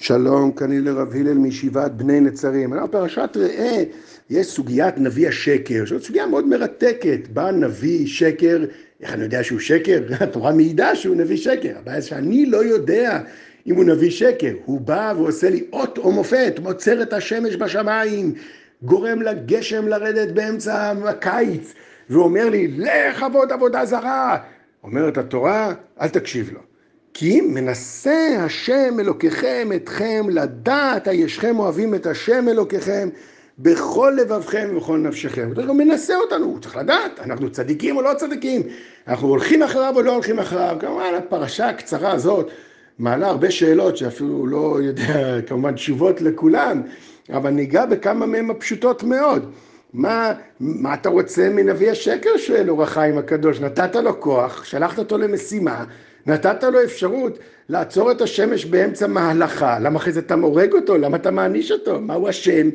שלום, כאן לרב הלל מישיבת בני נצרים. אנחנו פרשת ראה, יש סוגיית נביא השקר, זאת סוגיה מאוד מרתקת. בא נביא שקר, איך אני יודע שהוא שקר? התורה מעידה שהוא נביא שקר. הבעיה שאני לא יודע אם הוא נביא שקר. הוא בא ועושה לי אות או מופת, מוצר את השמש בשמיים, גורם לגשם לרדת באמצע הקיץ, ואומר לי, לך עבוד עבודה זרה. אומרת התורה, אל תקשיב לו. כי מנסה השם אלוקיכם אתכם לדעת הישכם אוהבים את השם אלוקיכם בכל לבבכם ובכל נפשכם. הוא מנסה אותנו, הוא צריך לדעת, אנחנו צדיקים או לא צדיקים, אנחנו הולכים אחריו או לא הולכים אחריו. כמובן הפרשה הקצרה הזאת מעלה הרבה שאלות שאפילו לא יודע כמובן תשובות לכולן, אבל ניגע בכמה מהן הפשוטות מאוד. מה, מה אתה רוצה מנביא השקר, שואל אור החיים הקדוש? נתת לו כוח, שלחת אותו למשימה, נתת לו אפשרות לעצור את השמש באמצע מהלכה, למה אחרי זה אתה מורג אותו? למה אתה מעניש אותו? מה הוא אשם?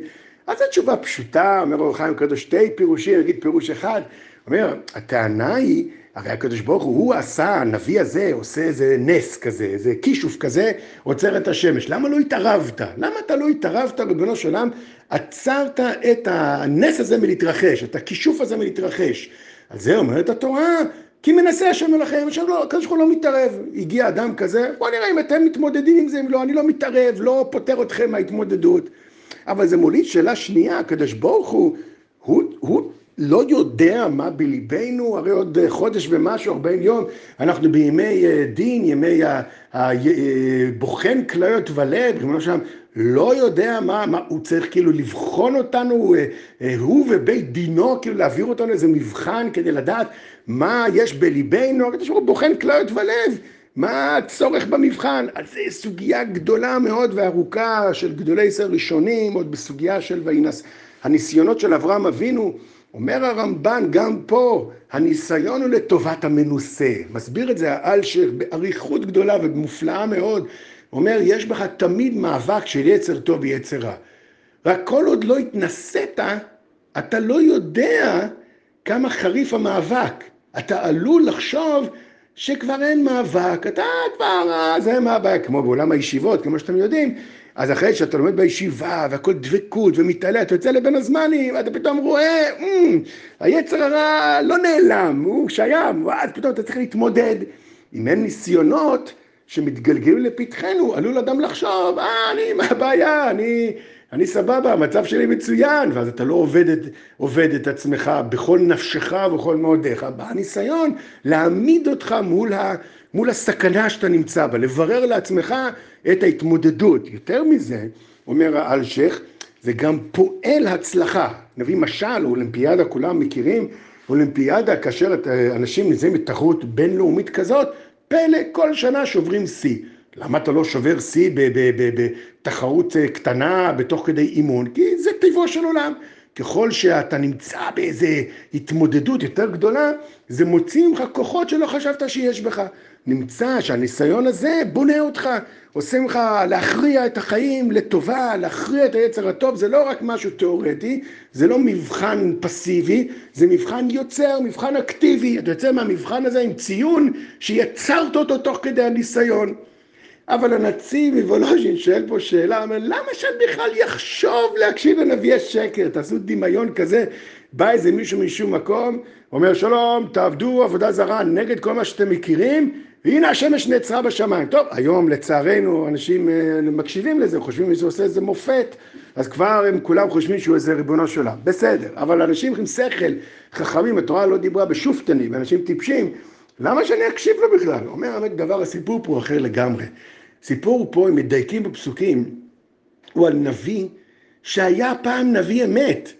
אז זו תשובה פשוטה, אומר אור החיים הקדוש, שתי פירושים, נגיד פירוש אחד, אומר, הטענה היא, הרי הקדוש ברוך הוא, הוא עשה, הנביא הזה עושה איזה נס כזה, איזה כישוף כזה, עוצר את השמש. למה לא התערבת? למה אתה לא התערבת, ריבונו של עולם, עצרת את הנס הזה מלהתרחש, את הכישוף הזה מלהתרחש? על זה אומרת התורה, כי מנסה השם אליכם, לא, הקדוש ברוך הוא לא מתערב. הגיע אדם כזה, בוא נראה אם אתם מתמודדים עם זה, אם לא, אני לא מתערב, לא פוטר אתכם מההתמודדות. אבל זה מוליד שאלה שנייה, הקדוש ברוך הוא, הוא, הוא לא יודע מה בליבנו, הרי עוד חודש ומשהו, 40 יום, אנחנו בימי דין, ימי הבוחן כליות ולב, ריבונו שם, לא יודע מה, מה, הוא צריך כאילו לבחון אותנו, הוא ובית דינו, כאילו להעביר אותנו איזה מבחן כדי לדעת מה יש בליבנו, הקדוש ברוך הוא בוחן כליות ולב. מה הצורך במבחן? אז זו סוגיה גדולה מאוד וארוכה של גדולי ישראל ראשונים, עוד בסוגיה של וינס, הניסיונות של אברהם אבינו. אומר הרמב"ן, גם פה, הניסיון הוא לטובת המנוסה. מסביר את זה האלשר באריכות גדולה ומופלאה מאוד. אומר, יש בך תמיד מאבק של יצר טוב ויצר רע. רק כל עוד לא התנסית, אתה לא יודע כמה חריף המאבק. אתה עלול לחשוב שכבר אין מאבק, אתה כבר, זה מאבק, כמו בעולם הישיבות, כמו שאתם יודעים, אז אחרי שאתה לומד בישיבה והכל דבקות ומתעלה, אתה יוצא לבין הזמנים, ואתה פתאום רואה, mm, היצר הרע לא נעלם, הוא שיים, ואז פתאום אתה צריך להתמודד. אם אין ניסיונות שמתגלגלים לפתחנו, עלול אדם לחשוב, אה, אני, מה הבעיה, אני... אני סבבה, המצב שלי מצוין, ואז אתה לא עובד את, עובד את עצמך בכל נפשך ובכל מאודיך. בא הניסיון להעמיד אותך מול, ה, מול הסכנה שאתה נמצא בה, לברר לעצמך את ההתמודדות. יותר מזה, אומר האלשיך, זה גם פועל הצלחה. נביא משל, אולימפיאדה, כולם מכירים, אולימפיאדה, כאשר אנשים נמצאים בתחרות בינלאומית כזאת, פלא, כל שנה שוברים שיא. למה אתה לא שובר שיא בתחרות אה, קטנה, בתוך כדי אימון? כי זה טבעו של עולם. ככל שאתה נמצא באיזו התמודדות יותר גדולה, זה מוציא ממך כוחות שלא חשבת שיש בך. נמצא שהניסיון הזה בונה אותך, עושה ממך להכריע את החיים לטובה, להכריע את היצר הטוב, זה לא רק משהו תיאורטי, זה לא מבחן פסיבי, זה מבחן יוצר, מבחן אקטיבי. אתה יוצא מהמבחן הזה עם ציון שיצרת אותו תוך כדי הניסיון. אבל הנציב מוולוז'ין שואל פה שאלה, אומר, למה בכלל יחשוב להקשיב לנביא השקר? תעשו דמיון כזה, בא איזה מישהו משום מקום, אומר שלום, תעבדו עבודה זרה נגד כל מה שאתם מכירים, והנה השמש נעצרה בשמיים. טוב, היום לצערנו אנשים אה, מקשיבים לזה, חושבים שזה עושה איזה מופת, אז כבר הם כולם חושבים שהוא איזה ריבונו של עולם. בסדר, אבל אנשים עם שכל, חכמים, התורה לא דיברה בשופטנים, אנשים טיפשים, למה שאני אקשיב לו בכלל? אומר האמת דבר, הסיפור פה אחר לגמרי. סיפור פה, אם מדייקים בפסוקים, הוא על נביא שהיה פעם נביא אמת.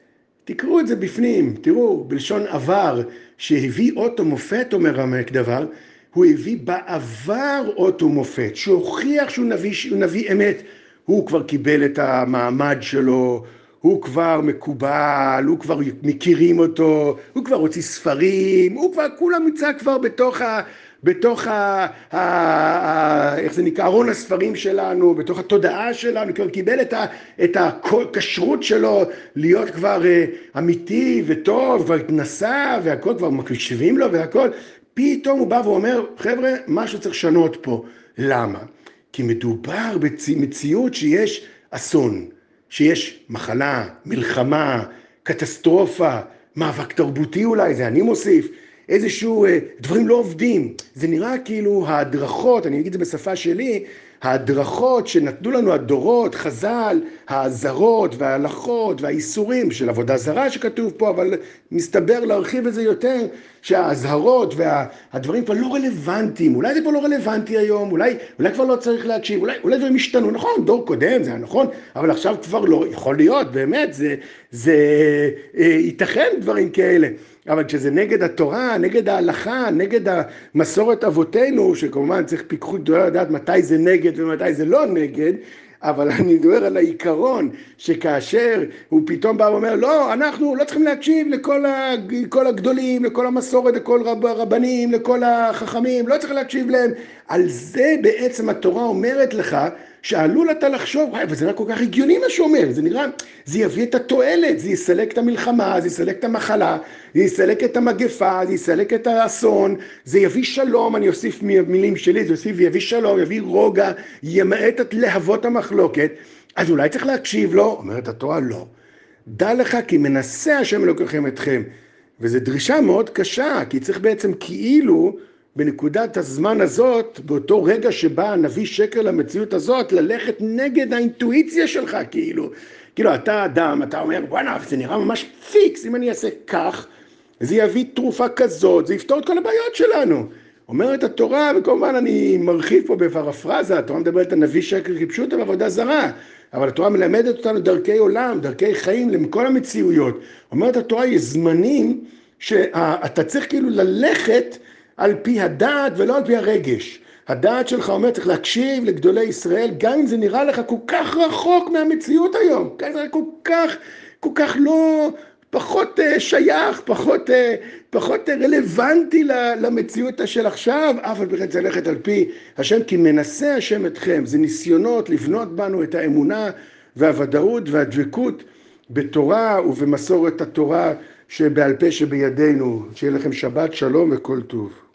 תקראו את זה בפנים, תראו, בלשון עבר, שהביא אות ומופת, אומר עמק דבר, הוא הביא בעבר אות ומופת, שהוכיח שהוא נביא, שהוא נביא אמת. הוא כבר קיבל את המעמד שלו, הוא כבר מקובל, הוא כבר מכירים אותו, הוא כבר הוציא ספרים, הוא כבר, כולם נמצא כבר בתוך ה... בתוך ה... ה, ה איך זה נקרא, ארון הספרים שלנו, בתוך התודעה שלנו, כבר קיבל את, ה, את הכשרות שלו להיות כבר uh, אמיתי וטוב, כבר התנסה והכל, כבר מקשיבים לו והכל, פתאום הוא בא ואומר, חבר'ה, משהו צריך לשנות פה. למה? כי מדובר במציאות שיש אסון, שיש מחלה, מלחמה, קטסטרופה, מאבק תרבותי אולי, זה אני מוסיף, איזשהו, אה, דברים לא עובדים. זה נראה כאילו ההדרכות, אני אגיד את זה בשפה שלי, ההדרכות שנתנו לנו הדורות, חז"ל, האזהרות וההלכות והאיסורים של עבודה זרה שכתוב פה, אבל מסתבר להרחיב את זה יותר, שהאזהרות והדברים כבר לא רלוונטיים, אולי זה כבר לא רלוונטי היום, אולי, אולי כבר לא צריך להקשיב, אולי, אולי דברים השתנו, נכון, דור קודם זה היה נכון, אבל עכשיו כבר לא, יכול להיות, באמת, זה, זה אה, ייתכן דברים כאלה. אבל כשזה נגד התורה, נגד ההלכה, נגד המסורת אבותינו, שכמובן צריך פיקחות גדולה לדעת מתי זה נגד ומתי זה לא נגד, אבל אני מדבר על העיקרון, שכאשר הוא פתאום בא ואומר, לא, אנחנו לא צריכים להקשיב לכל הגדולים, לכל המסורת, לכל רב, הרבנים, לכל החכמים, לא צריך להקשיב להם. על זה בעצם התורה אומרת לך, שעלול אתה לחשוב, וואי, אבל זה נראה כל כך הגיוני מה שאומר, זה נראה, זה יביא את התועלת, זה יסלק את המלחמה, זה יסלק את המחלה, זה יסלק את המגפה, זה יסלק את האסון, זה יביא שלום, אני אוסיף מילים שלי, זה יוסיף ויביא שלום, יביא רוגע, ימעט את להבות המחלוקת, אז אולי צריך להקשיב לו, אומרת התורה, לא. דע לך כי מנסה השם אלוקיכם אתכם. וזו דרישה מאוד קשה, כי צריך בעצם כאילו בנקודת הזמן הזאת, באותו רגע שבא הנביא שקר למציאות הזאת, ללכת נגד האינטואיציה שלך, כאילו. כאילו, אתה אדם, אתה אומר, וואלה, זה נראה ממש פיקס, אם אני אעשה כך, זה יביא תרופה כזאת, זה יפתור את כל הבעיות שלנו. אומרת התורה, וכמובן אני מרחיב פה בפרפרזה, התורה מדברת על נביא שקר כפשוטה ועבודה זרה, אבל התורה מלמדת אותנו דרכי עולם, דרכי חיים לכל המציאויות. אומרת התורה, יש זמנים שאתה צריך כאילו ללכת על פי הדעת ולא על פי הרגש. הדעת שלך אומר, צריך להקשיב לגדולי ישראל, גם אם זה נראה לך כל כך רחוק מהמציאות היום, כן, זה כל כך, כל כך לא, פחות uh, שייך, פחות, uh, פחות uh, רלוונטי למציאות של עכשיו, אף על פי כן צריך ללכת על פי השם, כי מנסה השם אתכם, זה ניסיונות לבנות בנו את האמונה והוודאות והדבקות בתורה ובמסורת התורה שבעל פה שבידינו. שיהיה לכם שבת שלום וכל טוב.